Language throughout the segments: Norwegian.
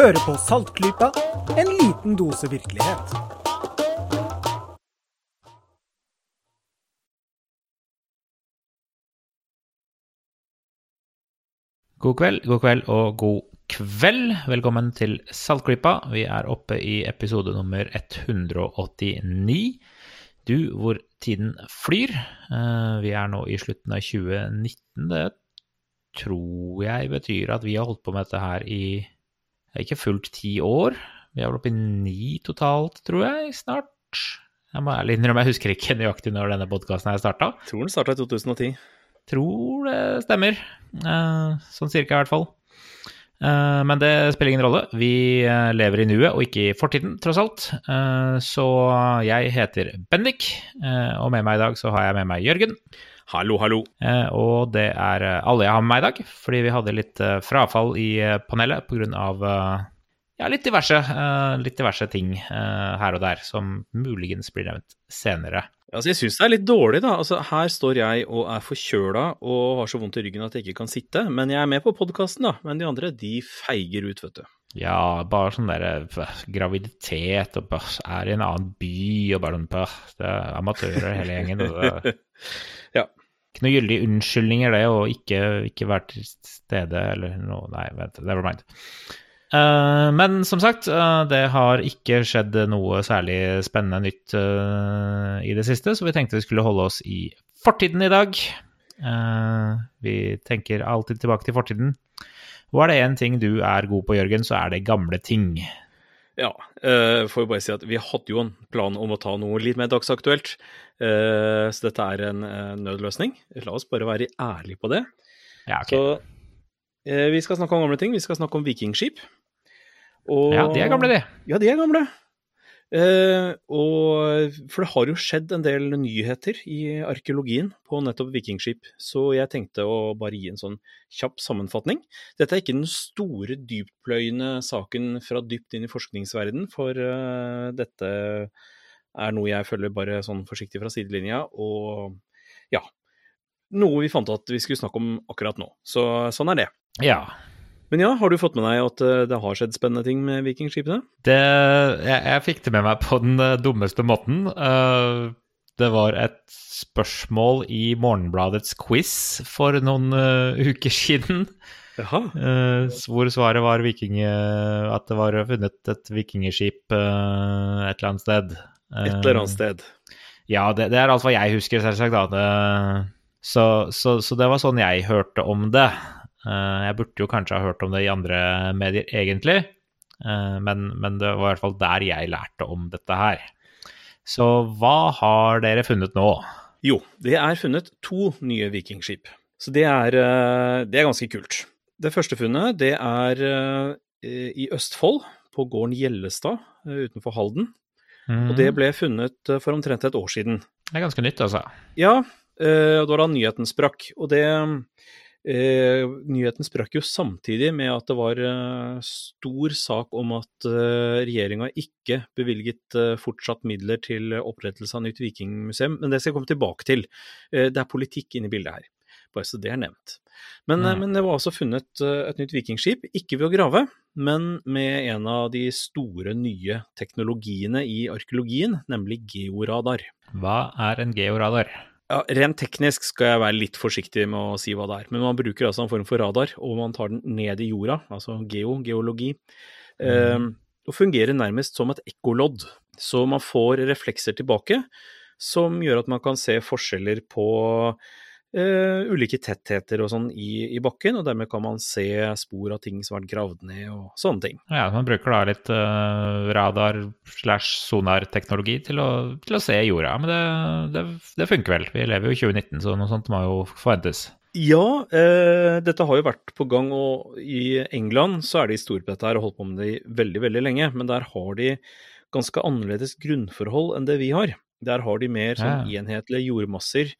Hører på Saltklypa, en liten dose virkelighet. God kveld, god kveld og god kveld. Velkommen til Saltklypa. Vi er oppe i episode nummer 189. Du, hvor tiden flyr. Eh, Vi er nå i slutten av 2019. Det tror jeg betyr at vi har holdt på med dette her i ikke fullt ti år. Vi er vel oppe i ni totalt, tror jeg, snart. Jeg må ærlig innrømme, jeg husker ikke nøyaktig når denne podkasten starta. Tror den starta i 2010. Tror det stemmer. Eh, sånn cirka, i hvert fall. Eh, men det spiller ingen rolle. Vi eh, lever i nuet og ikke i fortiden, tross alt. Så jeg heter Bendik, og med meg i dag så har jeg med meg Jørgen. Hallo, hallo. Eh, og det er eh, alle jeg har med meg i dag, fordi vi hadde litt eh, frafall i panelet pga. Ja, litt diverse, litt diverse ting her og der som muligens blir nevnt senere. Altså, jeg syns det er litt dårlig, da. Altså, her står jeg og er forkjøla og har så vondt i ryggen at jeg ikke kan sitte. Men jeg er med på podkasten, da. Men de andre, de feiger ut, vet du. Ja, bare sånn der eh, graviditet og bare er i en annen by og bare sånn Det er amatører hele gjengen. Ja. Ikke noen gyldig unnskyldninger, det, å ikke, ikke være til stede eller noe Nei, vent, never mind. Uh, men som sagt, uh, det har ikke skjedd noe særlig spennende nytt uh, i det siste, så vi tenkte vi skulle holde oss i fortiden i dag. Vi tenker alltid tilbake til fortiden. Og er det én ting du er god på, Jørgen, så er det gamle ting. Ja, uh, får jo bare si at vi hadde jo en plan om å ta noe litt mer dagsaktuelt. Uh, så dette er en uh, nødløsning. La oss bare være ærlige på det. Ja, ok. Så vi skal snakke om gamle ting. Vi skal snakke om vikingskip. Og, ja, de er gamle, de. Ja, de er gamle. Eh, og, for det har jo skjedd en del nyheter i arkeologien på nettopp vikingskip, så jeg tenkte å bare gi en sånn kjapp sammenfatning. Dette er ikke den store, dyptpløyende saken fra dypt inn i forskningsverden, for eh, dette er noe jeg følger bare sånn forsiktig fra sidelinja, og ja Noe vi fant at vi skulle snakke om akkurat nå. Så sånn er det. Ja. Men ja, har du fått med deg at eh, det har skjedd spennende ting med vikingskipene? Det, jeg, jeg fikk det med meg på den eh, dummeste måten. Uh, det var et spørsmål i Morgenbladets quiz for noen uh, uker siden. Jaha. eh, hvor svaret var viking, eh, at det var funnet et vikingskip uh, et eller annet sted. Et eller annet sted. Ja, det, det er alt hva jeg husker, selvsagt. Så, så, så det var sånn jeg hørte om det. Eh, jeg burde jo kanskje ha hørt om det i andre medier, egentlig. Eh, men, men det var i hvert fall der jeg lærte om dette her. Så hva har dere funnet nå? Jo, det er funnet to nye vikingskip. Så det er, eh, det er ganske kult. Det første funnet det er i Østfold, på gården Gjellestad utenfor Halden. Og det ble funnet for omtrent et år siden. Det er ganske nytt, altså. Ja, det da da nyheten sprakk. Og det eh, Nyheten sprakk jo samtidig med at det var eh, stor sak om at eh, regjeringa ikke bevilget eh, fortsatt midler til opprettelse av nytt vikingmuseum. Men det skal jeg komme tilbake til. Eh, det er politikk inne i bildet her. Bare så det er nevnt. Men, eh, men det var altså funnet eh, et nytt vikingskip, ikke ved å grave, men med en av de store nye teknologiene i arkeologien, nemlig georadar. Hva er en georadar? Ja, Rent teknisk skal jeg være litt forsiktig med å si hva det er, men man bruker altså en form for radar, og man tar den ned i jorda, altså geo, geologi, eh, og fungerer nærmest som et ekkolodd. Så man får reflekser tilbake som gjør at man kan se forskjeller på eh, ulike tettheter og sånn i, i bakken, og dermed kan man se spor av ting som har vært gravd ned og sånne ting. Ja, man bruker da litt uh, radar slash sonarteknologi til, til å se jorda. Men det, det, det funker vel. Vi lever jo i 2019, så noe sånt må jo forventes. Ja, eh, dette har jo vært på gang, og i England så er de store på dette her og holdt på med det i veldig, veldig lenge. Men der har de ganske annerledes grunnforhold enn det vi har. Der har de mer sånn Ja. enhetlige jordmasser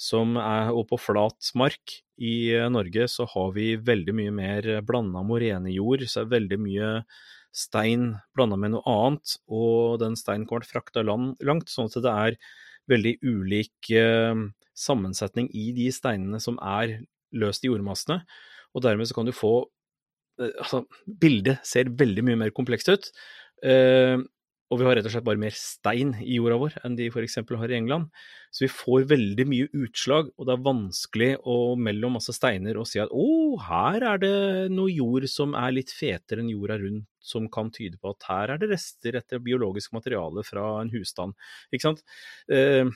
som er Og på flat mark i eh, Norge så har vi veldig mye mer blanda morenejord, så er veldig mye stein blanda med noe annet, og den steinen kommer frakta langt, sånn at det er veldig ulik eh, sammensetning i de steinene som er løst i jordmassene. Og dermed så kan du få eh, altså, bildet ser veldig mye mer komplekst ut. Eh, og vi har rett og slett bare mer stein i jorda vår enn de f.eks. har i England. Så vi får veldig mye utslag, og det er vanskelig å mellom masse steiner og si at å, her er det noe jord som er litt fetere enn jorda rundt, som kan tyde på at her er det rester etter biologisk materiale fra en husstand. Ikke sant? Eh,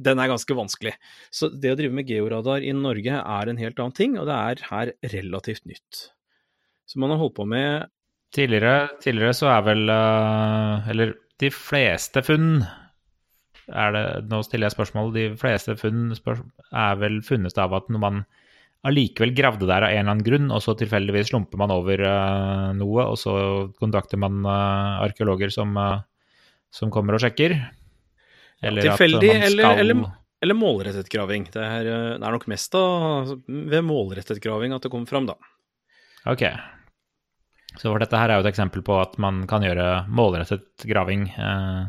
den er ganske vanskelig. Så det å drive med georadar i Norge er en helt annen ting, og det er her relativt nytt. Så man har holdt på med Tidligere, tidligere så er vel uh, Eller de fleste funn er det, Nå stiller jeg spørsmål. De fleste funn er vel funnet av at når man allikevel gravde der av en eller annen grunn, og så tilfeldigvis slumper man over uh, noe, og så kontakter man uh, arkeologer som, som, kommer og sjekker. Eller Tilfeldig skal... eller, eller, eller, målrettet graving. Det er, det er nok mest da, ved målrettet graving at det kommer fram, da. Ok. Så dette her er jo et eksempel på at man kan gjøre målrettet graving. Eh,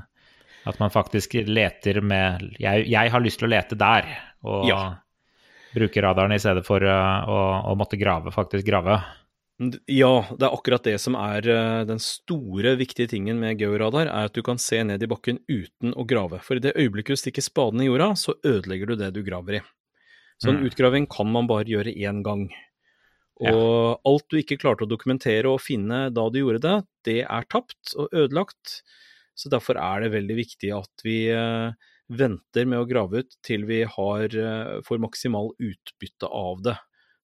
at man faktisk leter med jeg, jeg, har lyst til å lete der, og ja. bruke radaren i stedet for uh, å, å, måtte grave, faktisk grave. Ja, det er akkurat det som er uh, den store, viktige tingen med georadar, er at du kan se ned i bakken uten å grave. For i det øyeblikket du stikker spaden i jorda, så ødelegger du det du graver i. Så en mm. utgraving kan man bare gjøre én gang. Og alt du ikke klarte å dokumentere og finne da du gjorde det, det er tapt og ødelagt. Så derfor er det veldig viktig at vi eh, venter med å grave ut til vi har, eh, får maksimal utbytte av det.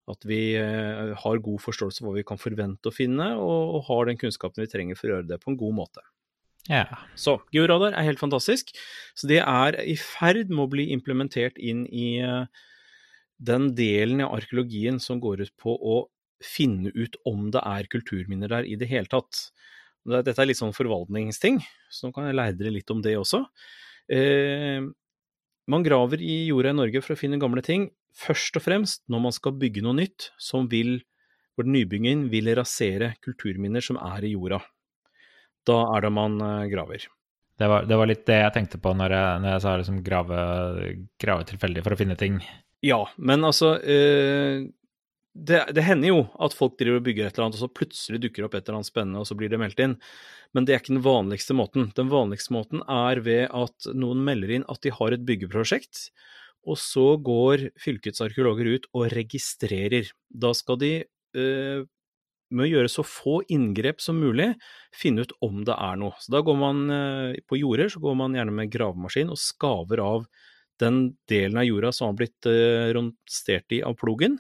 At vi eh, har god forståelse for hva vi kan forvente å finne, og, har den kunnskapen vi trenger for å gjøre det på en god måte. Ja. Så georadar er helt fantastisk. Så det er i ferd med å bli implementert inn i den delen av arkeologien som går ut på å finne ut om det er kulturminner der i det hele tatt. Dette er litt sånn forvaltningsting, så nå kan jeg lære dere litt om det også. Eh, man graver i jorda i Norge for å finne gamle ting, først og fremst når man skal bygge noe nytt som vil, hvor nybyggingen vil rasere kulturminner som er i jorda. Da er det man eh, graver. Det var, det var, litt det jeg tenkte på når jeg, når jeg sa liksom grave, grave tilfeldig for å finne ting. Ja, men altså eh, det, det, hender jo at folk driver og bygger et eller annet, og så plutselig dukker det opp et eller annet spennende, og så blir det meldt inn. Men det er ikke den vanligste måten. Den vanligste måten er ved at noen melder inn at de har et byggeprosjekt, og så går fylkets arkeologer ut og registrerer. Da skal de, eh, med å gjøre så få inngrep som mulig, finne ut om det er noe. Så da går man eh, på jorder, så går man gjerne med gravemaskin og skaver av den delen av jorda som har blitt eh, romstert i av plogen.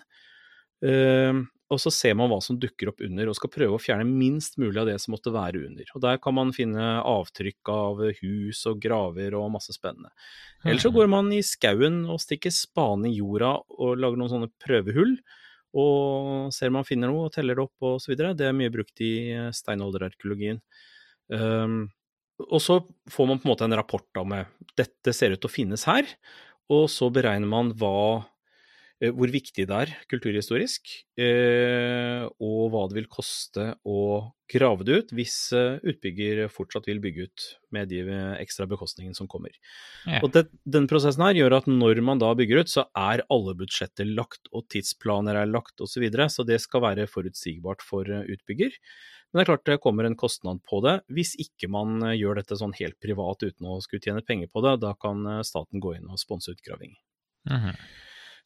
Uh, og så ser man hva som dukker opp under, og skal prøve å fjerne minst mulig av det som måtte være under. Og Der kan man finne avtrykk av hus og graver og masse spennende. Eller så går man i skauen og stikker spaden i jorda og lager noen sånne prøvehull. Og ser man finner noe og teller det opp og så videre. Det er mye brukt i eh, steinalderarkeologien. Um, og så får man på en måte en rapport da med dette ser ut til å finnes her, og så beregner man hva Eh, hvor viktig det er kulturhistorisk, eh, og hva det vil koste å grave det ut hvis eh, utbygger fortsatt vil bygge ut med de ekstra bekostningene som kommer. Ja. Og det, Den prosessen her gjør at når man da bygger ut, så er alle budsjetter lagt, og tidsplaner er lagt osv., så, videre, så det skal være forutsigbart for utbygger. Men det er klart det kommer en kostnad på det. Hvis ikke man gjør dette sånn helt privat uten å skulle tjene penger på det, da kan staten gå inn og sponse utgraving. Mm -hmm.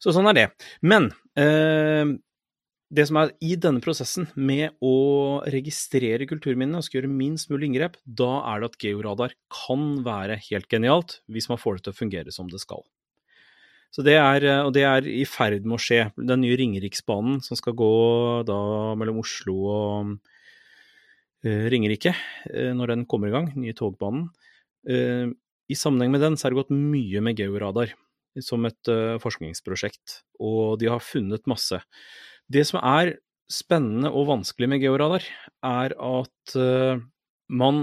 Så sånn er det. Men eh, det som er i denne prosessen med å registrere kulturminnene og skal gjøre minst mulig inngrep, da er det at georadar kan være helt genialt hvis man får det til å fungere som det skal. Så det er, og det er i ferd med å skje. Den nye Ringeriksbanen som skal gå da mellom Oslo og Ringerike, uh, når den kommer i gang, nye togbanen. Uh, I sammenheng med den så er det gått mye med georadar som et forskningsprosjekt, og de har funnet masse. Det som er spennende og vanskelig med georadar, er at man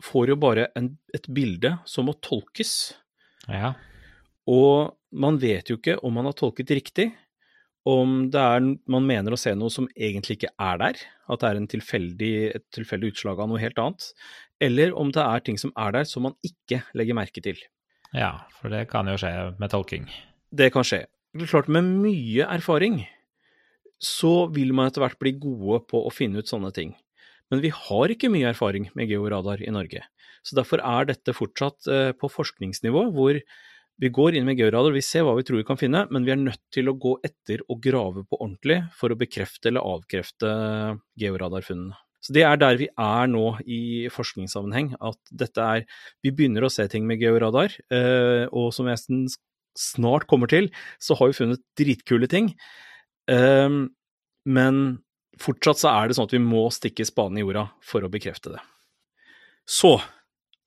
får jo bare en, et bilde som må tolkes. Ja. Og man vet jo ikke om man har tolket riktig, om det er man mener å se noe som egentlig ikke er der, at det er tilfeldig, et tilfeldig utslag av noe helt annet, eller om det er ting som er der som man ikke legger merke til. Ja, for det kan jo skje med tolking. Det kan skje. Det er Klart, med mye erfaring så vil man etter hvert bli gode på å finne ut sånne ting. Men vi har ikke mye erfaring med georadar i Norge. Så derfor er dette fortsatt eh, på forskningsnivå, hvor vi går inn med georadar, vi ser hva vi tror vi kan finne, men vi er nødt til å gå etter og grave på ordentlig for å bekrefte eller avkrefte georadarfunnene. Så Det er der vi er nå i forskningssammenheng. At dette er Vi begynner å se ting med georadar, eh, og som jeg snart kommer til, så har vi funnet dritkule ting. Eh, men fortsatt så er det sånn at vi må stikke spaden i jorda for å bekrefte det. Så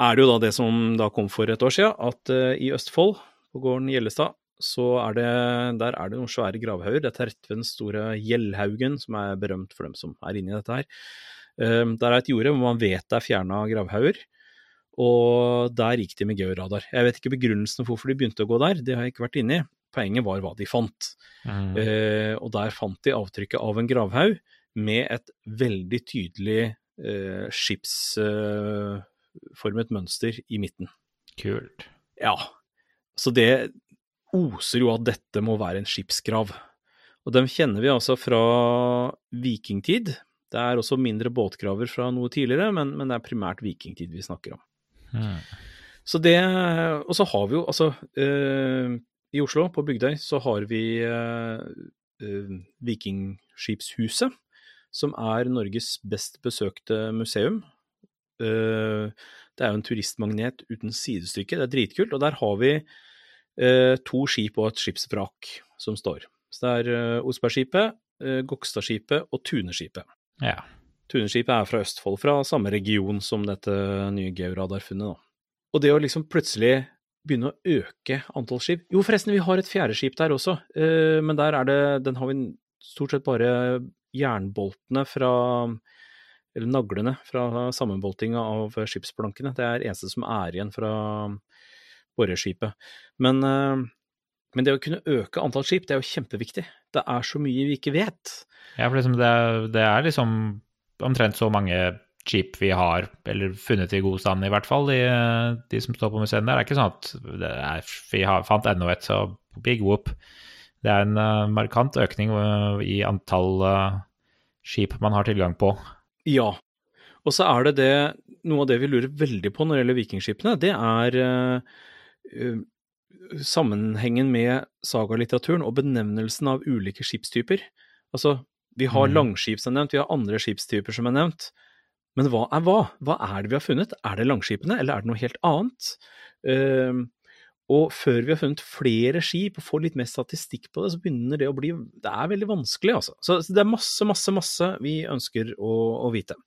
er det jo da det som da kom for et år siden, at uh, i Østfold, på gården Gjellestad, så er det, der er det noen svære gravhauger. Dette er rett ved den store Gjellhaugen, som er berømt for dem som er inni dette her. Uh, der er et jorde hvor man vet det er fjerna gravhauger, og der gikk de med georadar. Jeg vet ikke begrunnelsen for hvorfor de begynte å gå der, det har jeg ikke vært inne i. Poenget var hva de fant. Mm. Eh, og der fant de avtrykket av en gravhaug med et veldig tydelig skips... skipsformet uh, mønster i midten. Kult. Ja. Så det oser jo at dette må være en skipsgrav. Og dem kjenner vi altså fra vikingtid. Det er også mindre båtgraver fra noe tidligere, men, men det er primært vikingtid vi snakker om. Hmm. Så det Og så har vi jo altså øh, I Oslo, på Bygdøy, så har vi øh, Vikingskipshuset som er Norges best besøkte museum. Eh, det er jo en turistmagnet uten sidestykke, det er dritkult. Og der har vi eh, to skip og et skipsvrak som står. Så det er eh, Osbergskipet, Gokstadskipet og Tuneskipet. Ja. Tuneskipet er fra Østfold, fra samme region som dette nye georadarfunnet. Og det å liksom plutselig begynne å øke antall skip Jo, forresten, vi har et fjerde skip der også, men der er det Den har vi stort sett bare jernboltene fra eller naglene fra sammenboltinga av skipsplankene. Det er eneste som er igjen fra boreskipet. Men, eh, men, det å kunne øke antall skip, det er jo kjempeviktig. Det er så mye vi ikke vet. Ja, for liksom det, det, er liksom omtrent så mange skip vi har, eller funnet i god stand i hvert fall, de, de som står på museene der. Det er ikke sånn at er, vi har, fant enda et, så big whoop. Det er en uh, markant økning uh, i antall uh, skip man har tilgang på. Ja, og så er det det Noe av det vi lurer veldig på når det gjelder vikingskipene, det er sammenhengen med sagalitteraturen og benevnelsen av ulike skipstyper. Altså, vi har mm. langskip som er nevnt, vi har andre skipstyper som er nevnt. Men hva er hva? Hva er det vi har funnet? Er det langskipene, eller er det noe helt annet? Uh, og før vi har funnet flere skip og får litt mer statistikk på det, så begynner det å bli Det er veldig vanskelig, altså. Så det er masse, masse, masse vi ønsker å, å vite.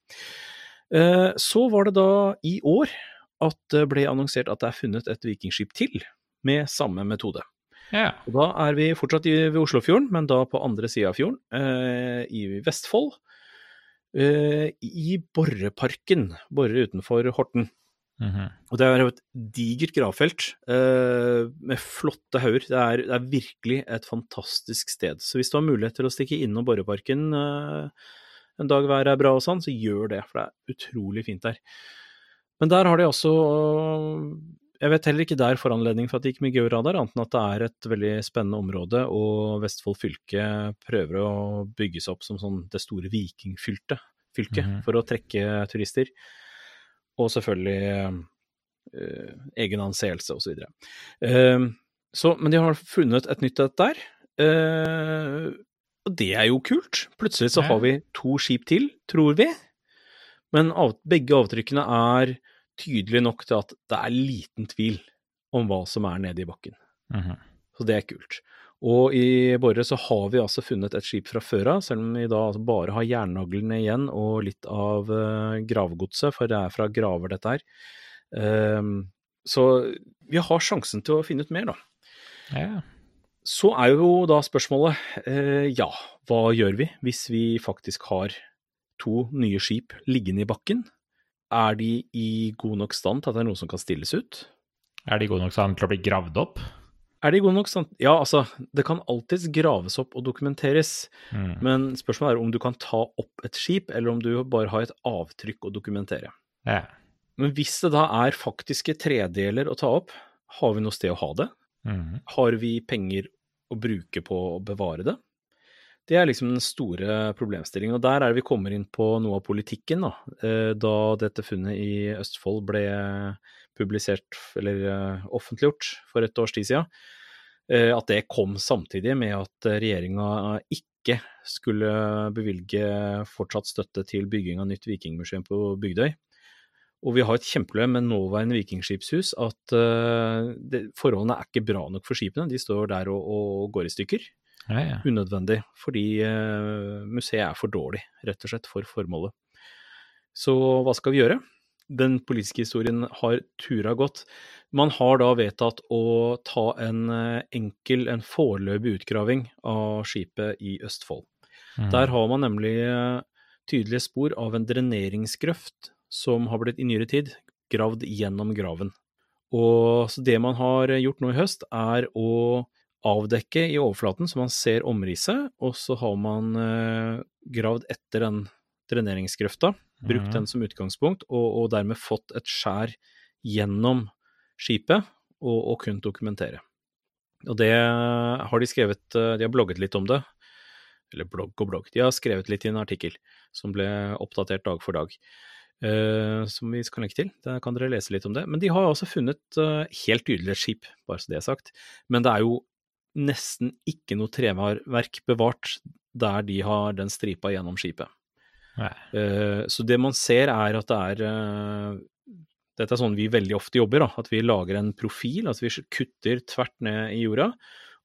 Eh, så var det da i år at det ble annonsert at det er funnet et vikingskip til med samme metode. Ja. Og da er vi fortsatt i, ved Oslofjorden, men da på andre sida av fjorden, eh, i Vestfold. Eh, I Borreparken, Borre utenfor Horten. Mm -hmm. Og det er jo et digert gravfelt uh, med flotte hauger. Det, det, er virkelig et fantastisk sted. Så hvis du har mulighet til å stikke innom Borreparken uh, en dag været er bra og sånn, så gjør det, for det er utrolig fint der. Men der har de også Jeg vet heller ikke der foranledning for at det gikk med georadar, annet enn at det er et veldig spennende område, og Vestfold fylke prøver å bygge seg opp som sånn det store vikingfylket mm -hmm. for å trekke turister og selvfølgelig uh, egen anseelse osv. Uh, så, men de har funnet et nytt et der. Uh, og det er jo kult. Plutselig så har vi to skip til, tror vi. Men av, begge avtrykkene er tydelige nok til at det er liten tvil om hva som er nede i bakken. Mm -hmm. Så det er kult. Og i Borre så har vi altså funnet et skip fra før av, selv om vi da altså bare har jernnaglene igjen og litt av uh, gravgodset, for det er fra graver dette her. Um, så vi har sjansen til å finne ut mer, da. Ja. Så er jo da spørsmålet, uh, ja, hva gjør vi hvis vi faktisk har to nye skip liggende i bakken? Er de i god nok stand til at det er noe som kan stilles ut? Er de i god nok stand til å bli gravd opp? Er de gode nok? Sant? Ja, altså, det kan alltids graves opp og dokumenteres, mm. men spørsmålet er om du kan ta opp et skip, eller om du bare har et avtrykk å dokumentere. Ja. Men hvis det da er faktiske tredeler å ta opp, har vi noe sted å ha det? Mm. Har vi penger å bruke på å bevare det? Det er liksom den store problemstillingen. Og der er det vi kommer inn på noe av politikken, da. Eh, da dette funnet i Østfold ble publisert, eller eh, offentliggjort, for et års tid siden. Eh, at det kom samtidig med at regjeringa ikke skulle bevilge fortsatt støtte til bygging av nytt vikingmuseum på Bygdøy. Og vi har et kjempeproblem med nåværende vikingskipshus, at det, forholdene er ikke bra nok for skipene. De står der og, og går i stykker. Ja, ja. unødvendig, fordi eh, museet er for dårlig, rett og slett, for formålet. Så hva skal vi gjøre? Den politiske historien har tura godt. Man har da vedtatt å ta en eh, enkel, en foreløpig utgraving av skipet i Østfold. Mm. Der har man nemlig eh, tydelige spor av en dreneringsgrøft som har blitt i nyere tid gravd gjennom graven. Og så det man har gjort nå i høst, er å avdekke i overflaten, så man ser omrisset, og så har man eh, gravd etter den dreneringsgrøfta, brukt mm. den som utgangspunkt, og, og dermed fått et skjær gjennom skipet, og, og kunnet dokumentere. Og det har de skrevet, eh, de har blogget litt om det, eller blogg og blogg, de har skrevet litt i en artikkel som ble oppdatert dag for dag. Uh, som vi skal lenke til. Der kan dere lese litt om det. Men de har altså funnet uh, helt tydelig et skip, bare så det er sagt. Men det er jo nesten ikke noe treverk bevart der de har den stripa gjennom skipet. Eh, Så det man ser er at det er eh, Dette er sånn vi veldig ofte jobber, da, at vi lager en profil, at vi kutter tvert ned i jorda.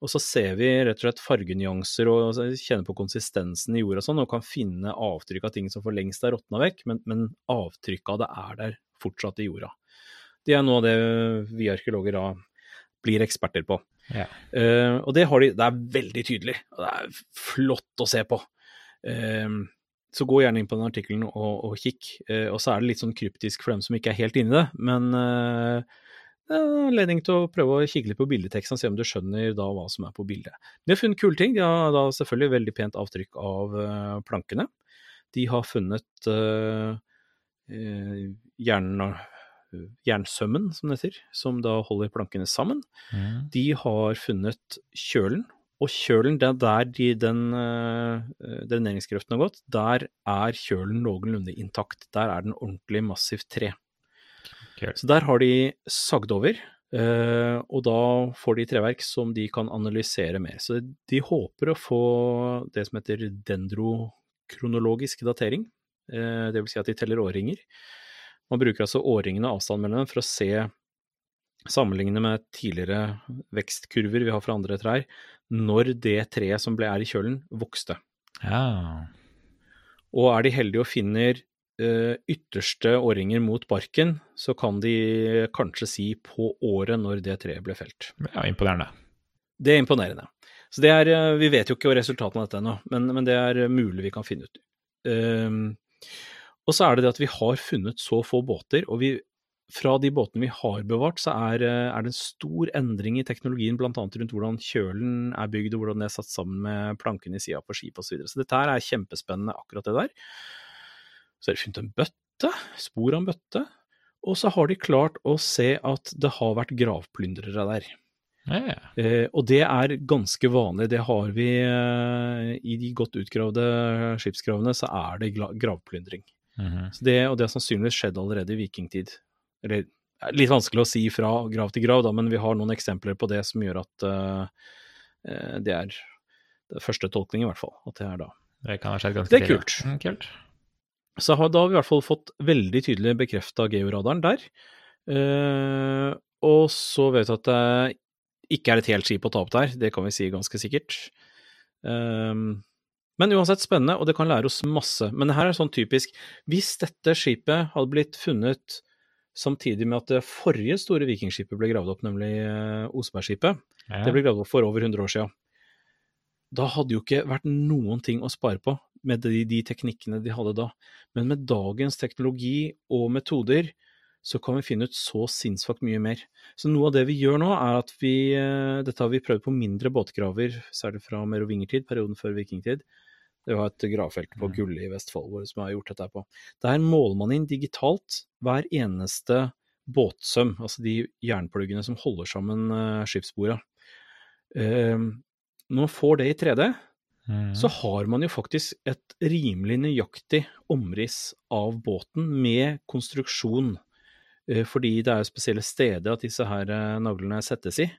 Og så ser vi rett og slett fargenyanser og kjenner på konsistensen i jorda og sånn, og kan finne avtrykk av ting som for lengst er råtna vekk, men, men avtrykket av det er der fortsatt i jorda. Det er noe av det vi arkeologer da blir eksperter på. Ja. Uh, og det har de, det er veldig tydelig, og det er flott å se på. Eh, så gå gjerne inn på den artikkelen og, og kikk. Eh, og så er det litt sånn kryptisk for dem som ikke er helt inni det, men eh, det er en anledning til å prøve å kikke litt på bildeteksten og se om du skjønner da hva som er på bildet. De har funnet kule ting. De har da selvfølgelig veldig pent avtrykk av eh, plankene. De har funnet eh, eh, jern, jernsømmen, som det heter, som da holder plankene sammen. Mm. De har funnet kjølen, og kjølen, det er der de, den uh, dreneringsgrøften har gått, der er kjølen noenlunde intakt. Der er den ordentlig massivt tre. Okay. Så der har de sagd over, uh, og da får de treverk som de kan analysere mer. Så de håper å få det som heter dendrokronologisk datering, uh, det vil si at de teller årringer. Man bruker altså årringene og avstanden mellom dem for å se Sammenligne med tidligere vekstkurver vi har fra andre trær, når det treet som ble er i kjølen, vokste. Ja. Og er de heldige og finner eh, ytterste årringer mot barken, så kan de kanskje si på året når det treet ble felt. ja, imponerende. Det er imponerende. Så det er, eh, Vi vet jo ikke resultatene av dette ennå, men, men det er mulig vi kan finne ut. Um, og så er det det at vi har funnet så få båter, og vi, fra de båtene vi har bevart, så er, eh, er det en stor endring i teknologien, bl.a. rundt hvordan kjølen er bygd, og hvordan det er satt sammen med plankene i sida på skipet osv. Så, videre. så dette her er kjempespennende, akkurat det der. Så har de funnet en bøtte, spor av en bøtte, og så har de klart å se at det har vært gravplyndrere der. Ja. Eh, og det er ganske vanlig. Det har vi eh, i de godt utgravde skipsgravene, så er det gravplyndring. Mhm. Så det, og det har sannsynligvis skjedd allerede i vikingtid. Eller er litt vanskelig å si fra grav til grav, da, men vi har noen eksempler på det som gjør at eh, eh, det er det første tolkning, i hvert fall. At det er da. Det kan ha skjedd ganske Det er kult. Mm, kult. Så har, da har vi i hvert fall fått veldig tydelig bekrefta georadaren der. Uh, og så vet vi at det ikke er et helt skip å ta opp der, det kan vi si ganske sikkert. Eh, men uansett spennende, og det kan lære oss masse. Men det her er sånn typisk Hvis dette skipet hadde blitt funnet samtidig med at det forrige store vikingskipet ble gravd opp, nemlig eh, Osebergskipet, Ja. det ble gravd opp for over 100 år siden. Da hadde jo ikke vært noen ting å spare på med de, de teknikkene de hadde da. Men med dagens teknologi og metoder så kan vi finne ut så sinnssykt mye mer. Så noe av det vi gjør nå, er at vi eh, Dette har vi prøvd på mindre båtgraver, særlig fra merovingertid, perioden før vikingtid. Det var et gravfelt på Mm. Gulli i Vestfold hvor, som har gjort dette på. Der måler man inn digitalt hver eneste båtsøm, altså de jernpluggene som holder sammen uh, når man får det i 3D, Mhm. så har man jo faktisk et rimelig nøyaktig omriss av båten med konstruksjon. Eh, Fordi det er jo spesielle steder at disse her eh, naglene settes i.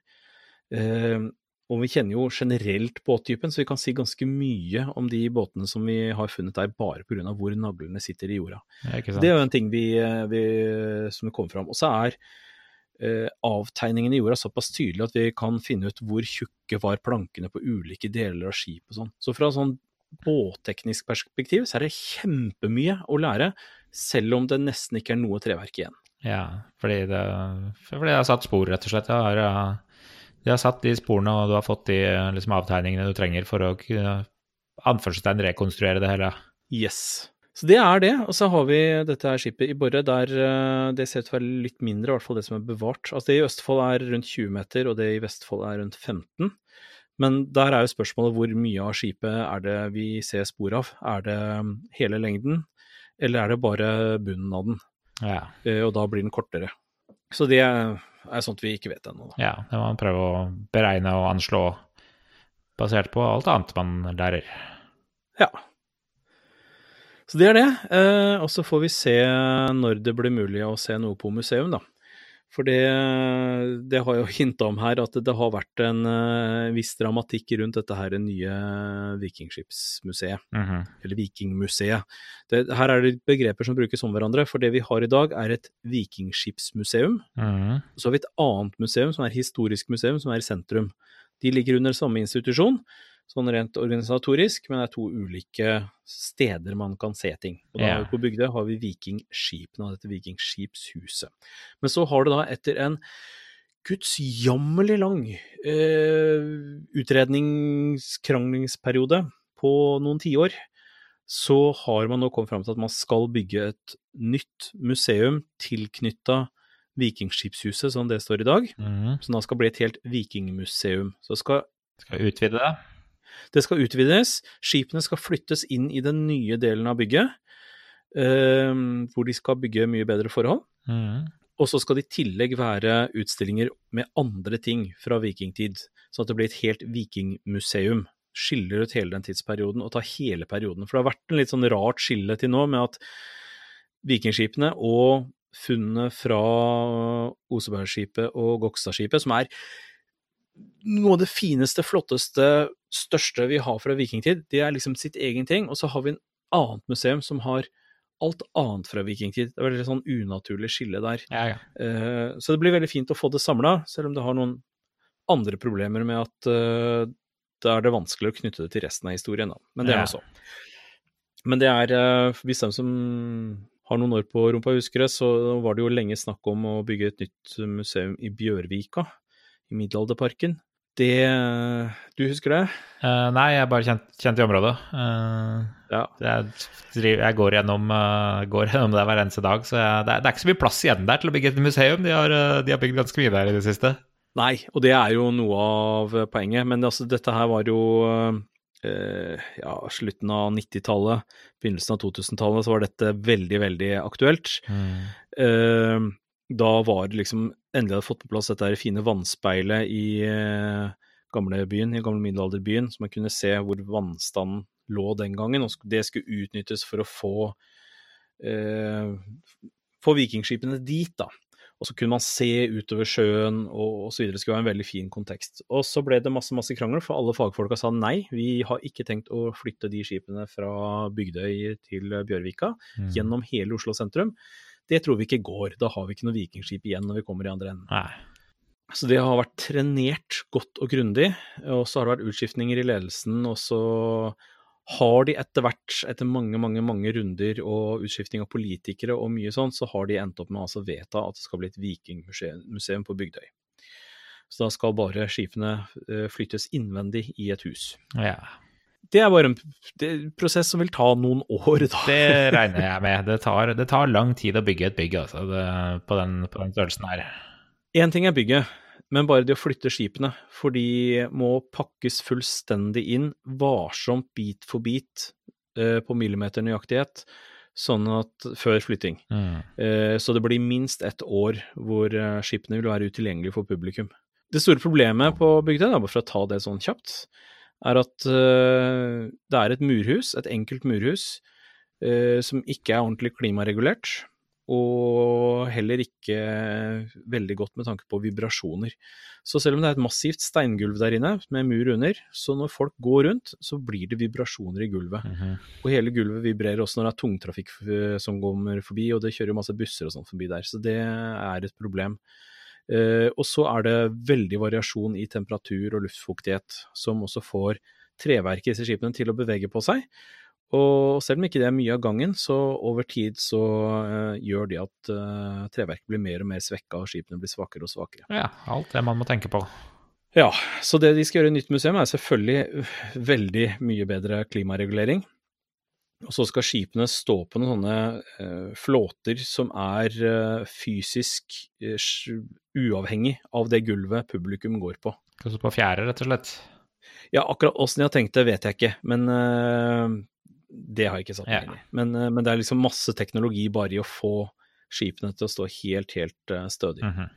Eh, Og vi kjenner jo generelt båttypen, så vi kan si ganske mye om de båtene som vi har funnet der, bare pga. hvor naglene sitter i jorda. Det er jo en ting vi, vi, som kommer fram. Og så er eh, avtegningen i jorda såpass tydelig at vi kan finne ut hvor tjukke var plankene på ulike deler av skipet og sånn. Så fra sånn båtteknisk perspektiv så er det kjempemye å lære, selv om det nesten ikke er noe treverk igjen. Ja, fordi det, fordi det har satt spor, rett og slett. Det har, eh, de har satt de sporene, og du har fått de eh, liksom, avtegningene du trenger for å kunne anførselstegn rekonstruere det hele. Yes. Så det er det. Og så har vi dette her skipet i Borre, der eh, det ser ut til å være litt mindre, i hvert fall det som er bevart. Altså det i Østfold er rundt 20 meter, og det i Vestfold er rundt 15. Men der er jo spørsmålet hvor mye av skipet er det vi ser spor av? Er det mm, hele lengden, eller er det bare bunnen av den? Ja, Eh, Og da blir den kortere. Så det er sånt vi ikke vet ennå. ja det må man prøve å beregne og anslå basert på alt annet man lærer. Ja. Så det er det. Eh, og så får vi se når det blir mulig å se noe på museum, da. For det, det har jo hinta om her at det har vært en eh, viss dramatikk rundt dette her nye Vikingskipsmuseet, Mhm. eller Vikingmuseet. Det, her er det begreper som brukes om hverandre, for det vi har i dag er et vikingskipsmuseum. Mhm. Så har vi et annet museum, som er historisk museum, som er i sentrum. De ligger under samme institusjon, sånn rent organisatorisk, men det er to ulike steder man kan se ting. Og da Ja. på Bygdøy har vi Vikingskipene, og dette Vikingskipshuset. Men så har du da, etter en gudsjammerlig lang eh, utredningskranglingsperiode på noen tiår, så har man nå kommet fram til at man skal bygge et nytt museum tilknytta Vikingskipshuset, som det står i dag. Mm. Som da skal bli et helt vikingmuseum. Så skal, Skal vi utvide det? Det skal utvides. Skipene skal flyttes inn i den nye delen av bygget, eh, hvor de skal bygge mye bedre forhold. Mm. Og så skal det i tillegg være utstillinger med andre ting fra vikingtid, sånn at det blir et helt vikingmuseum. Skiller ut hele den tidsperioden og tar hele perioden. For det har vært en litt sånn rart skille til nå med at vikingskipene og funnene fra Osebergskipet og Gokstadskipet, som er noe av det fineste, flotteste, største vi har fra vikingtid, det er liksom sitt egen ting. Og så har vi en annet museum som har alt annet fra vikingtid. Det er veldig sånn unaturlig skille der. Ja, ja. Uh, Så det blir veldig fint å få det samla, selv om det har noen andre problemer med at uh, da er det vanskelig å knytte det til resten av historien, da. Men det er nå så. Men det er, uh, hvis de som har noen år på rumpa husker det, så var det jo lenge snakk om å bygge et nytt museum i Bjørvika, i Middelalderparken. Det Du husker det? Uh, nei, jeg er bare kjent, kjent i området. Uh, Ja. jeg, jeg går gjennom, uh, går gjennom det hver eneste dag, så jeg, det, er, det er ikke så mye plass igjen der til å bygge et museum. De har, eh, de har bygd ganske mye der i det siste. Nei, og det er jo noe av poenget. Men altså, dette her var jo eh, ja, slutten av 90-tallet, begynnelsen av 2000-tallet, så var dette veldig, veldig aktuelt. Eh, da var det liksom Endelig hadde fått på plass dette fine vannspeilet i eh, gamlebyen, i gamle middelalderbyen, så man kunne se hvor vannstanden lå den gangen. Og det skulle utnyttes for å få eh, få vikingskipene dit, da. Og så kunne man se utover sjøen og osv. Det skulle være en veldig fin kontekst. Og så ble det masse masse krangler, for alle fagfolka sa nei, vi har ikke tenkt å flytte de skipene fra Bygdøy til Bjørvika Mm. gjennom hele Oslo sentrum. Det tror vi ikke går. Da har vi ikke noe vikingskip igjen når vi kommer i andre enden. Nei. Så det har vært trenert godt og grundig, og så har det vært utskiftninger i ledelsen, og så har de etter hvert, etter mange, mange mange runder og utskifting av politikere og mye sånn, så har de endt opp med å altså vedta at det skal bli et vikingmuseum på Bygdøy. Så da skal bare skipene eh, flyttes innvendig i et hus. Ja. Det er bare en prosess som vil ta noen år, da. Det regner jeg med. Det tar, det tar lang tid å bygge et bygg altså, det, på, den, på den størrelsen her. Én ting er bygget, men bare det å flytte skipene. For de må pakkes fullstendig inn, varsomt bit for bit, eh, på millimeternøyaktighet, sånn at før flytting. Mm. Eh, så det blir minst ett år hvor eh, skipene vil være utilgjengelige for publikum. Det store problemet på Bygdøy, bare for å ta det sånn kjapt, er at uh, det er et murhus, et enkelt murhus, uh, som ikke er ordentlig klimaregulert. Og heller ikke veldig godt med tanke på vibrasjoner. Så selv om det er et massivt steingulv der inne, med mur under, så når folk går rundt, så blir det vibrasjoner i gulvet. Mm -hmm. Og hele gulvet vibrerer også når det er tungtrafikk som kommer forbi, og det kjører masse busser og sånn forbi der. Så det er et problem. Uh, og så er det veldig variasjon i temperatur og luftfuktighet, som også får treverket i disse skipene til å bevege på seg. Og selv om ikke det er mye av gangen, så over tid så uh, gjør det at uh, treverket blir mer og mer svekka, og skipene blir svakere og svakere. Ja, alt det man må tenke på. Ja, så det de skal gjøre i nytt museum er selvfølgelig veldig mye bedre klimaregulering. Og så skal skipene stå på noen sånne uh, flåter som er uh, fysisk uh, uavhengig av det gulvet publikum går på. Altså på fjære, rett og slett? Ja, akkurat åssen de har tenkt det, vet jeg ikke. Men det har jeg ikke satt meg inn i. Men, men, det er liksom masse teknologi bare i å få skipene til å stå helt, helt stødig. Mm -hmm.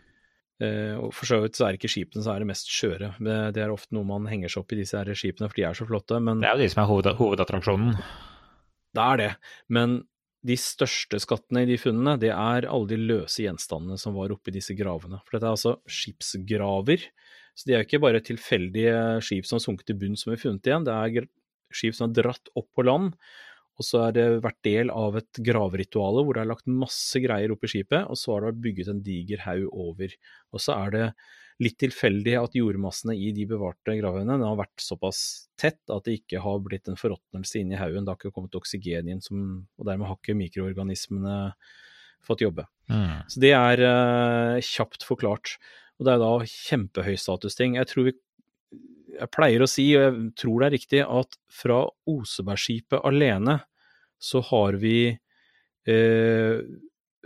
og For så vidt så er ikke skipene som er det mest skjøre. Det er ofte noe man henger seg opp i disse her skipene, for de er så flotte. Men... Det er jo de som er hoved, hovedattraksjonen. Det er det. Men de største skattene i de funnene, det er alle de løse gjenstandene som var oppi disse gravene. For dette er altså skipsgraver. Så de er ikke bare tilfeldige skip som har sunket til bunn som er funnet igjen. Det er skip som er dratt opp på land. Og så har det vært del av et gravrituale hvor det er lagt masse greier oppi skipet, og så har det vært bygget en diger haug over. Og så er det litt tilfeldig at jordmassene i de bevarte gravhaugene har vært såpass tett at det ikke har blitt en forråtnelse inni haugen. Det har ikke kommet oksygen inn, som, og dermed har ikke mikroorganismene fått jobbe. Mm. Så det er uh, kjapt forklart. Og det er da kjempehøystatusting. Jeg tror vi jeg pleier å si, og jeg tror det er riktig, at fra Osebergskipet alene så har vi eh,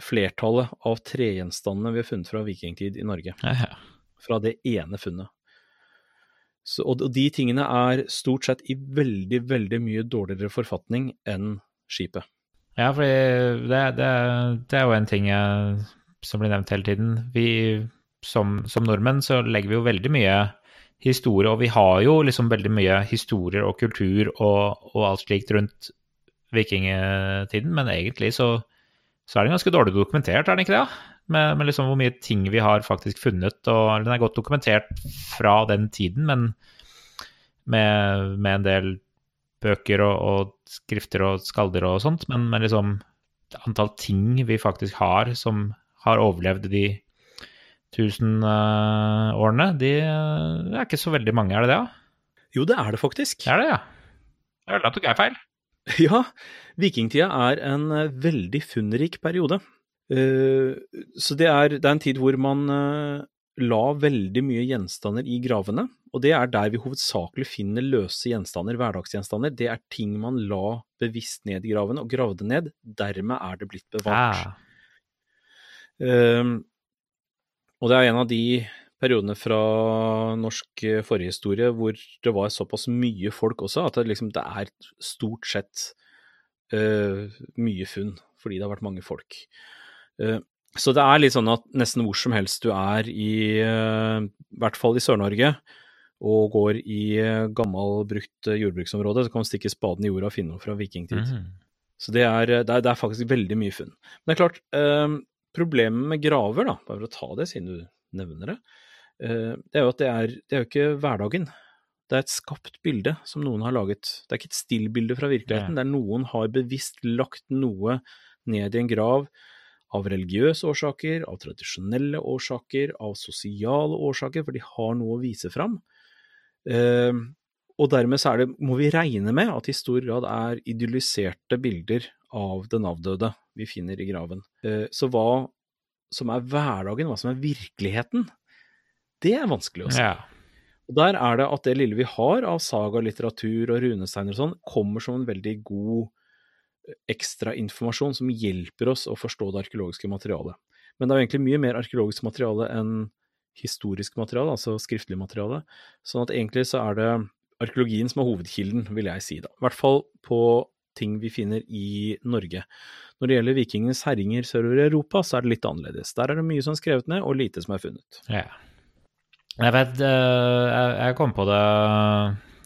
flertallet av tregjenstandene vi har funnet fra vikingtid i Norge. Ja, ja fra det ene funnet. Så, og, de tingene er stort sett i veldig, veldig mye dårligere forfatning enn skipet. Ja, for det, det, det, er jo en ting som blir nevnt hele tiden. Vi som, som, nordmenn så legger vi jo veldig mye historie, og vi har jo liksom veldig mye historier og kultur og, og alt slikt rundt vikingtiden, men egentlig så, så er den ganske dårlig dokumentert, er den ikke det? med, med liksom hvor mye ting vi har faktisk funnet. og Den er godt dokumentert fra den tiden, men med, med en del bøker og, og, skrifter og skalder og sånt. Men, men liksom antall ting vi faktisk har som har overlevd de tusen uh, årene, de, det er ikke så veldig mange, er det det? Ja? Jo, det er det faktisk. Det Er det, ja? Da tok jeg feil. Ja, vikingtida er en eh, veldig funnrik periode. Eh, så det er, det er, en tid hvor man uh, la veldig mye gjenstander i gravene, og det er der vi hovedsakelig finner løse gjenstander, hverdagsgjenstander. Det er ting man la bevisst ned i gravene, og gravde ned. Dermed er det blitt bevart. Ah. Um, og det er en av de periodene fra norsk forhistorie hvor det var såpass mye folk også, at det, liksom, det er stort sett uh, mye funn, fordi det har vært mange folk. Uh, så det er litt sånn at nesten hvor som helst du er i, uh, i hvert fall i Sør-Norge, og går i eh, gammel, brukt jordbruksområde, så kan du stikke spaden i jorda og finne noe fra vikingtid. Mm. Så det er, det, er, det er, faktisk veldig mye funn. Men det er klart, eh, problemet med graver, da, bare for å ta det siden du nevner det, eh, det er jo at det er, det er jo ikke hverdagen. Det er et skapt bilde som noen har laget. Det er ikke et stillbilde fra virkeligheten. Ja. Det er noen har bevisst lagt noe ned i en grav av religiøse årsaker, av tradisjonelle årsaker, av sosiale årsaker, for de har noe å vise fram. Eh, og dermed så det, må vi regne med at det i stor grad er idylliserte bilder av den avdøde vi finner i graven. Eh, så hva som er hverdagen, hva som er virkeligheten, det er vanskelig å si. Ja. Og Der er det at det lille vi har av sagalitteratur og runesteiner og sånn, kommer som en veldig god ekstrainformasjon som hjelper oss å forstå det arkeologiske materialet. Men det er jo egentlig mye mer arkeologisk materiale enn historisk materiale, altså skriftlig materiale. Sånn at egentlig så er det arkeologien som er hovedkilden, vil jeg si, da. I hvert fall på ting vi finner i Norge. Når det gjelder vikingenes herjinger sørover i Europa, så er det litt annerledes. Der er det mye som er skrevet ned, og lite som er funnet. Ja. Jeg vet eh, Jeg kom på det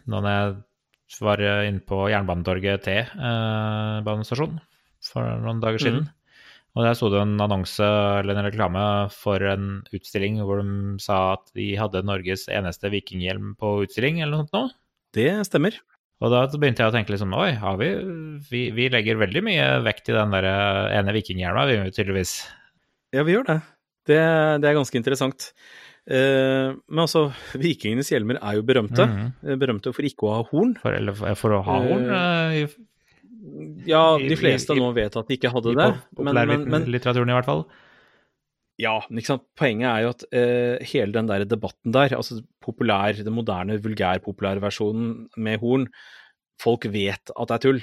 da når jeg var inne på Jernbanetorget T eh, for noen dager siden. Mm. Og der sto det en annonse eller en reklame for en utstilling hvor de sa at de hadde Norges eneste vikinghjelm på utstilling, eller noe sånt. Det stemmer. Og da begynte jeg å tenke liksom Oi, har vi, vi Vi legger veldig mye vekt i den der ene vikinghjelma, vi tydeligvis. Ja, vi gjør det. Det, det er ganske interessant. Eh, men altså, vikingenes hjelmer er jo berømte. Mm. Berømte for ikke å ha horn. For, eller for, å ha horn. Uh, i- Ja, de fleste i- nå vet at de ikke hadde det. Men, men, men populærlitteraturen, i hvert fall. ja, ikke sant? poenget er jo at uh, hele den der debatten der, altså populær, den moderne vulgærpopulærversjonen med horn, folk vet at det er tull.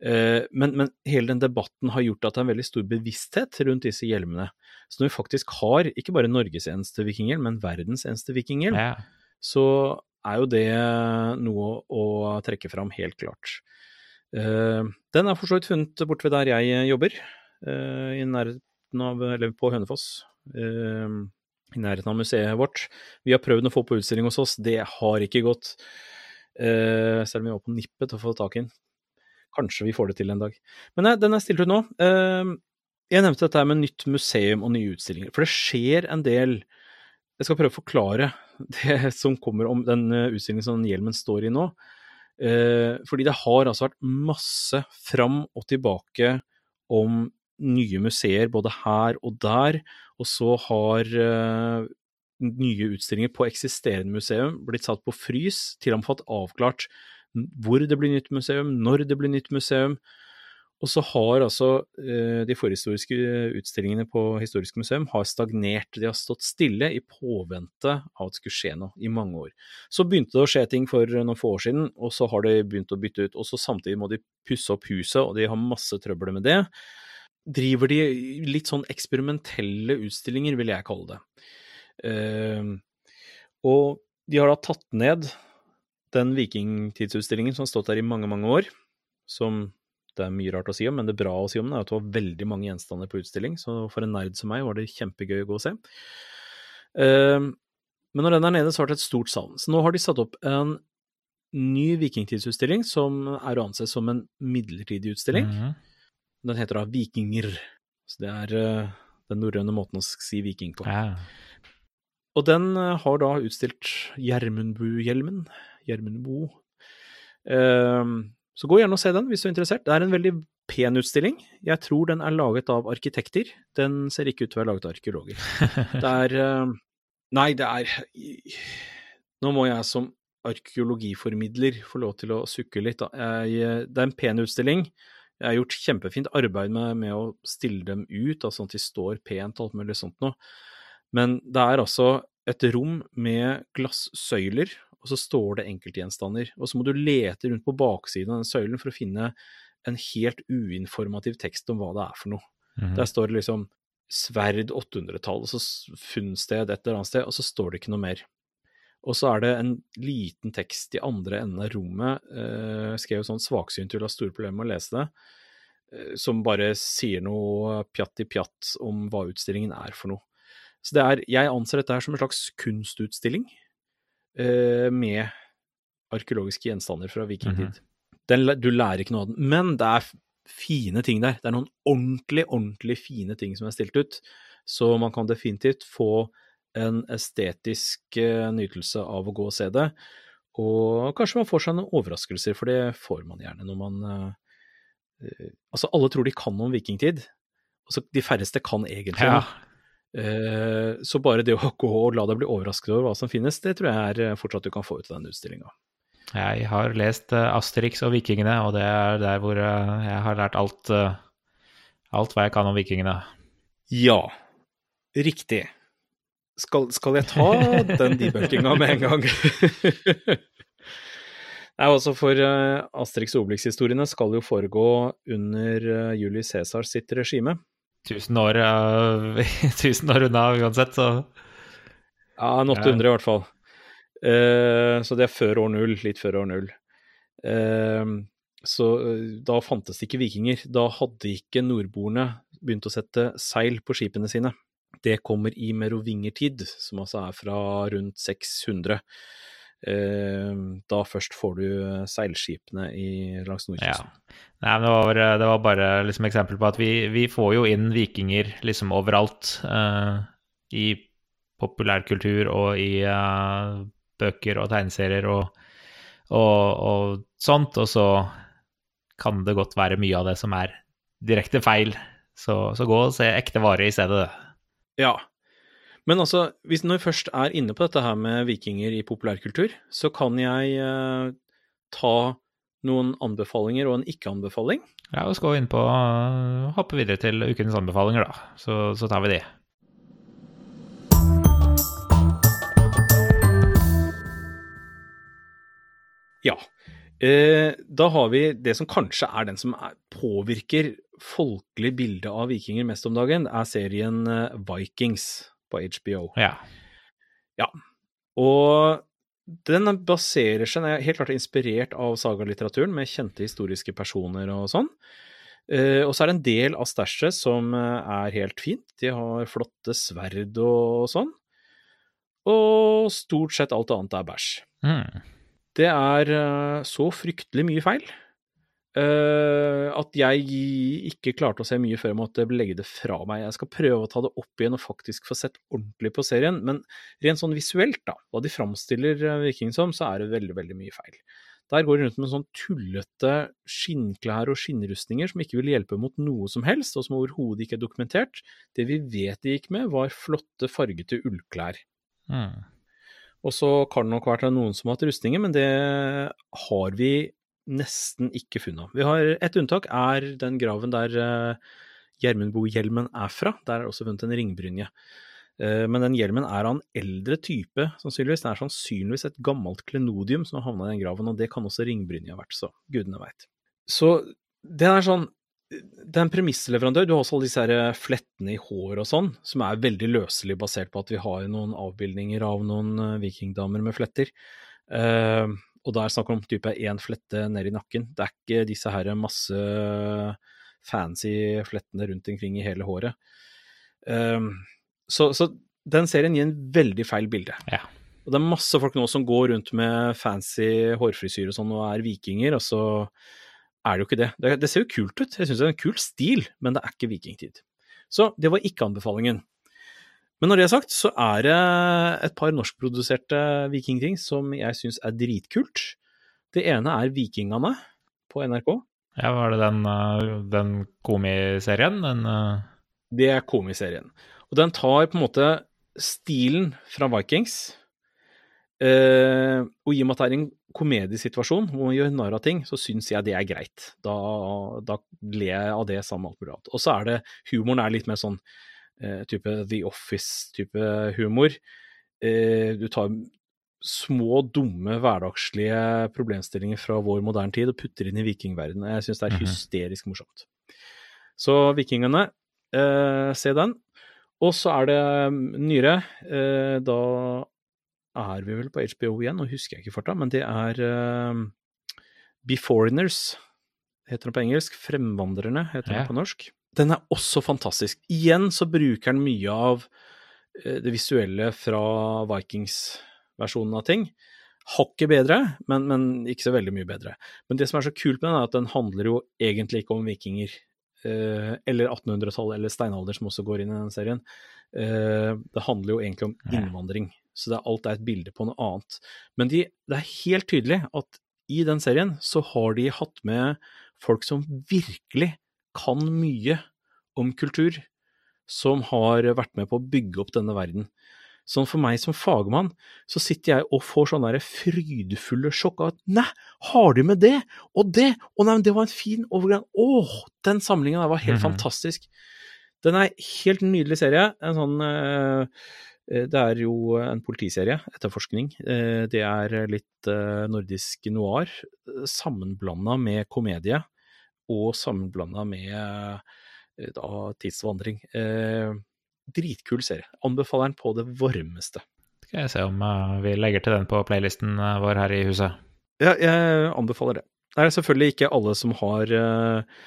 Uh, men, men hele den debatten har gjort at det er en veldig stor bevissthet rundt disse hjelmene. Så når vi faktisk har ikke bare Norges eneste vikinghjelm, men verdens eneste vikinghjelm, Ja. så er jo det noe å trekke fram, helt klart. Uh, den er for så vidt funnet borte ved der jeg jobber, uh, i nærheten av, eller på Hønefoss. Uh, I nærheten av museet vårt. Vi har prøvd å få på utstilling hos oss, det har ikke gått. selv om vi var på nippet til å få tak i den. Kanskje vi får det til en dag. Men nei, den er stilt ut nå. Jeg nevnte dette med nytt museum og nye utstillinger, for det skjer en del Jeg skal prøve å forklare det som kommer om den eh, utstillingen som hjelmen står i nå. Eh, fordi det har altså vært masse fram og tilbake om nye museer både her og der, og så har eh, nye utstillinger på eksisterende museum blitt satt på frys til og med fått avklart hvor det blir nytt museum, når det blir nytt museum. Og så har altså eh, de forhistoriske utstillingene på Historisk museum har stagnert. De har stått stille i påvente av at det skulle skje noe i mange år. Så begynte det å skje ting for noen få år siden, og så har de begynt å bytte ut. Og så samtidig må de pusse opp huset, og de har masse trøbbel med det. Driver de litt sånn eksperimentelle utstillinger, vil jeg kalle det. Eh, og de har da tatt ned den vikingtidsutstillingen som har stått der i mange, mange år, som det er mye rart å si om, men det bra å si om den er at det var veldig mange gjenstander på utstilling, så for en nerd som meg var det kjempegøy å gå og se. Uh, men når den er nede, så har det et stort savn. Så nå har de satt opp en ny vikingtidsutstilling som er å anse som en midlertidig utstilling. Mhm. Den heter da Vikinger. Så det er uh, den norrøne måten å si viking på. Ja. Og den uh, har da utstilt Gjermundbu-hjelmen. Gjermundbo. Ehm, så gå gjerne og se den hvis du er interessert. Det er en veldig pen utstilling. Jeg tror den er laget av arkitekter. Den ser ikke ut til å være laget av arkeologer. Det er eh, Nei, det er Nå må jeg som arkeologiformidler få lov til å sukke litt. Da. Jeg, det er en pen utstilling. Jeg har gjort kjempefint arbeid med, med å stille dem ut, altså sånn at de står pent og alt mulig sånt noe. Men det er altså et rom med glassøyler, og så står det enkeltgjenstander. Og så må du lete rundt på baksiden av den søylen for å finne en helt uinformativ tekst om hva det er for noe. Mm. Der står det liksom sverd 800-tall, og så funnsted et eller annet sted, og så står det ikke noe mer. Og så er det en liten tekst i andre enden av rommet, eh, skrev sånn svaksynt vil ha store problemer med å lese det, eh, som bare sier noe pjatt i pjatt om hva utstillingen er for noe. Så det er, jeg anser dette her som en slags kunstutstilling med arkeologiske gjenstander fra vikingtid. Den, læ- du lærer ikke noe av den, men det er fine ting der. Det er noen ordentlig, ordentlig fine ting som er stilt ut, så man kan definitivt få en estetisk eh, nytelse av å gå og se det. Og kanskje man får seg noen overraskelser, for det får man gjerne når man eh, eh, Altså, alle tror de kan om vikingtid. Altså, de færreste kan egentlig Ja. Eh, så bare det å gå og la deg bli overrasket over hva som finnes, det tror jeg er eh, fortsatt du kan få ut av den utstillinga. Jeg har lest eh, Asterix og vikingene, og det er der hvor jeg har lært alt, alt hva jeg kan om vikingene. Ja, riktig. Skal, skal jeg ta den debunkinga med en gang? Nei, altså For Asterix og Obelix-historiene skal jo foregå under Julius Cæsars sitt regime. Tusen år, uh, tusen år unna uansett, så Ja, en 800 i hvert fall. Uh, så det er før år null, litt før år null. Uh, så da fantes det ikke vikinger. Da hadde ikke nordboerne begynt å sette seil på skipene sine. Det kommer i merovingertid, som altså er fra rundt 600. Eh, da først får du seilskipene i, langs Ja. Nei, men det var, det var bare liksom eksempel på at vi, vi får jo inn vikinger liksom overalt. Uh, I populærkultur og i uh, bøker og tegneserier og, og, og sånt. Og så kan det godt være mye av det som er direkte feil. Så, så gå og se ekte varer i stedet. Ja. Men altså, hvis når vi først er inne på dette her med vikinger i populærkultur, så kan jeg eh, ta noen anbefalinger og en ikke-anbefaling. Ja, vi skal inn på uh, hoppe videre til ukens anbefalinger, da. Så, så tar vi de. Ja. Eh, da har vi det som kanskje er den som er, påvirker folkelig bilde av vikinger mest om dagen, er serien eh, Vikings på HBO. Ja. Og den baserer seg, den er helt klart inspirert av sagalitteraturen, med kjente historiske personer og sånn. Uh, og så er det en del av stæsjet som eh, er helt fint. De har flotte sverd og sånn. Og stort sett alt annet er bæsj. Mm. Det er uh, så fryktelig mye feil eh, at jeg ikke klarte å se mye før jeg måtte legge det fra meg. Jeg skal prøve å ta det opp igjen og faktisk få sett ordentlig på serien, men rent sånn visuelt, da, hva de framstiller eh, Viking som, så er det veldig, veldig mye feil. Der går de rundt med sånn tullete skinnklær og skinnrustninger som ikke vil hjelpe mot noe som helst, og som overhodet ikke er dokumentert. Det vi vet de gikk med, var flotte, fargete ullklær. Mm. Og så kan det nok være noen som har hatt rustninger, men det har vi nesten ikke funnet. Vi har Et unntak er den graven der uh, Gjermundbohjelmen er fra. Der er også funnet en ringbrynje. Eh, men den hjelmen er av en eldre type, sannsynligvis. Det er sannsynligvis et gammelt klenodium som har havna i den graven, og det kan også ringbrynje ha vært, så gudene veit. Så det er sånn det er en premissleverandør. Du har også alle disse her flettene i hår og sånn, som er veldig løselig basert på at vi har noen avbildninger av noen eh, vikingdamer med fletter. Eh, og da er det snakk om type én flette ned i nakken. Det er ikke disse her masse fancy flettene rundt omkring i hele håret. Um, så, så den serien gir en veldig feil bilde. Ja. Og det er masse folk nå som går rundt med fancy hårfrisyre og sånn og er vikinger, og så er det jo ikke det. Det, det ser jo kult ut, jeg syns det er en kul stil, men det er ikke vikingtid. Så det var ikke anbefalingen. Men når det er sagt, så er det et par norskproduserte vikingting som jeg syns er dritkult. Det ene er Vikingene på NRK. ja, var det den, uh, den komiserien? Den uh, Det er komiserien. Og den tar på en måte stilen fra Vikings, Uh, og i og med at det er en komediesituasjon hvor man gjør narr av ting, så syns jeg det er greit. Da, da ler jeg av det sammen med alt mulig annet. Og så er det Humoren er litt mer sånn eh, type The Office-type humor. Eh, du tar små, dumme, hverdagslige problemstillinger fra vår moderne tid og putter inn i vikingverdenen. Jeg syns det er Mhm. hysterisk morsomt. Så Vikingene, eh, se den. Og så er det mm, nyere. Eh, da er vi vel på HBO igjen, nå husker jeg ikke farta, men det er eh, Beforeigners, heter den på engelsk. Fremvandrerne, heter Ja. på norsk. Den er også fantastisk. Igjen så bruker den mye av eh, det visuelle fra Vikings-versjonen av ting. Hakket bedre, men, men ikke så veldig mye bedre. Men det som er så kult med den, er at den handler jo egentlig ikke om vikinger. Eh, eller 1800-tallet, eller steinalder, som også går inn i den serien. Eh, det handler jo egentlig om innvandring. Så det er, alt er et bilde på noe annet. Men de, det er helt tydelig at i den serien så har de hatt med folk som virkelig kan mye om kultur, som har vært med på å bygge opp denne verden. Sånn for meg som fagmann, så sitter jeg og får sånne der frydefulle sjokk av at nei, har du med det og det, og nei, men det var en fin overgang, åh, den samlingen der var helt Mhm. fantastisk. Den er helt nydelig serie, en sånn eh, det er jo en politiserie, etterforskning. Eh, Det er litt nordisk noir, sammenblanda med komedie, og sammenblanda med eh, da, tidsvandring. Eh, Dritkul serie. Anbefaler den på det varmeste. Skal jeg se om uh, vi legger til den på playlisten uh, vår her i huset. Ja, jeg anbefaler det. Det er selvfølgelig ikke alle som har eh,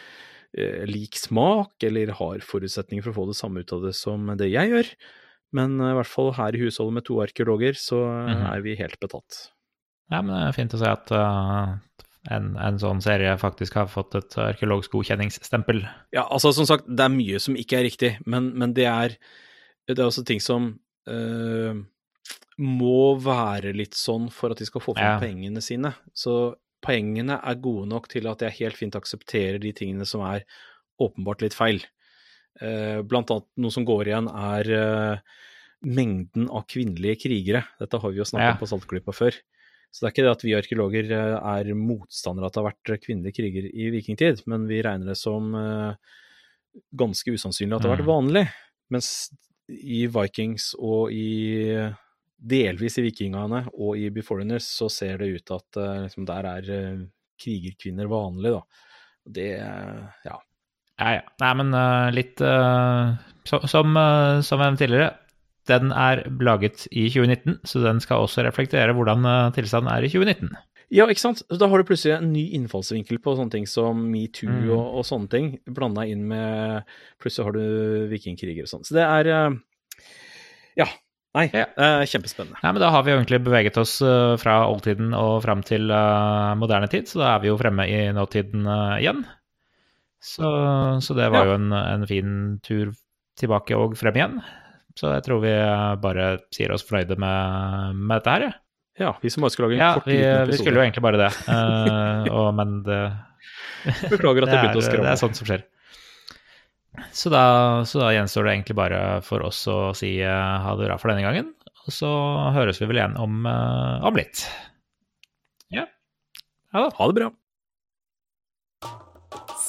eh, lik smak, eller har forutsetninger for å få det samme ut av det som det jeg gjør, men eh, i hvert fall her i husholdet med to arkeologer, så mm -hmm. er vi helt betatt. Ja, men det er fint å se at uh, en, en, sånn serie faktisk har fått et arkeologisk godkjenningsstempel. Ja, altså som sagt, det er mye som ikke er riktig, men, men det, er, det er også ting som øh, må være litt sånn for at de skal få fram ja. pengene sine. Så poengene er gode nok til at jeg helt fint aksepterer de tingene som er åpenbart litt feil. Uh, blant annet noe som går igjen, er mengden av kvinnelige krigere. Dette har vi jo snakket ja. om på Saltklypa før. Så det er ikke det at vi arkeologer eh, er motstandere av at det har vært kvinnelige kriger i vikingtid, men vi regner det som eh, ganske usannsynlig at det har vært mm. vanlig. Mens i Vikings og i delvis i Vikingene og i Beforeigners så ser det ut til at eh, liksom, der er krigerkvinner vanlig, da. Det ja. Ja, ja. Nei, men litt uh, som, som, som tidligere, den er laget i 2019, så den skal også reflektere hvordan eh, tilstanden er i 2019. Ja, ikke sant. Da har du plutselig en ny innfallsvinkel på sånne ting som metoo mm. og, og, sånne ting, blanda inn med Plutselig har du vikingkriger og sånn. Så det er eh, Ja. Nei, ja. kjempespennende. Nei, men Da har vi jo egentlig beveget oss uh, fra oldtiden og fram til moderne tid, så da er vi jo fremme i nåtiden igjen. Så, så, det var ja. jo en, en fin tur tilbake og frem igjen. Så jeg tror vi bare sier oss fornøyde med, med dette her, ja. Ja, vi som bare skulle lage en ja, kort vi, liten episode. Vi skulle jo egentlig bare det, uh, og, men det Beklager at det, begynte å skravle. Det er sånt som skjer. Så da, så da, gjenstår det egentlig bare for oss å si uh, ha det bra for denne gangen. Og så høres vi vel igjen om, uh, om litt. Ja. Ha det. Ha det bra.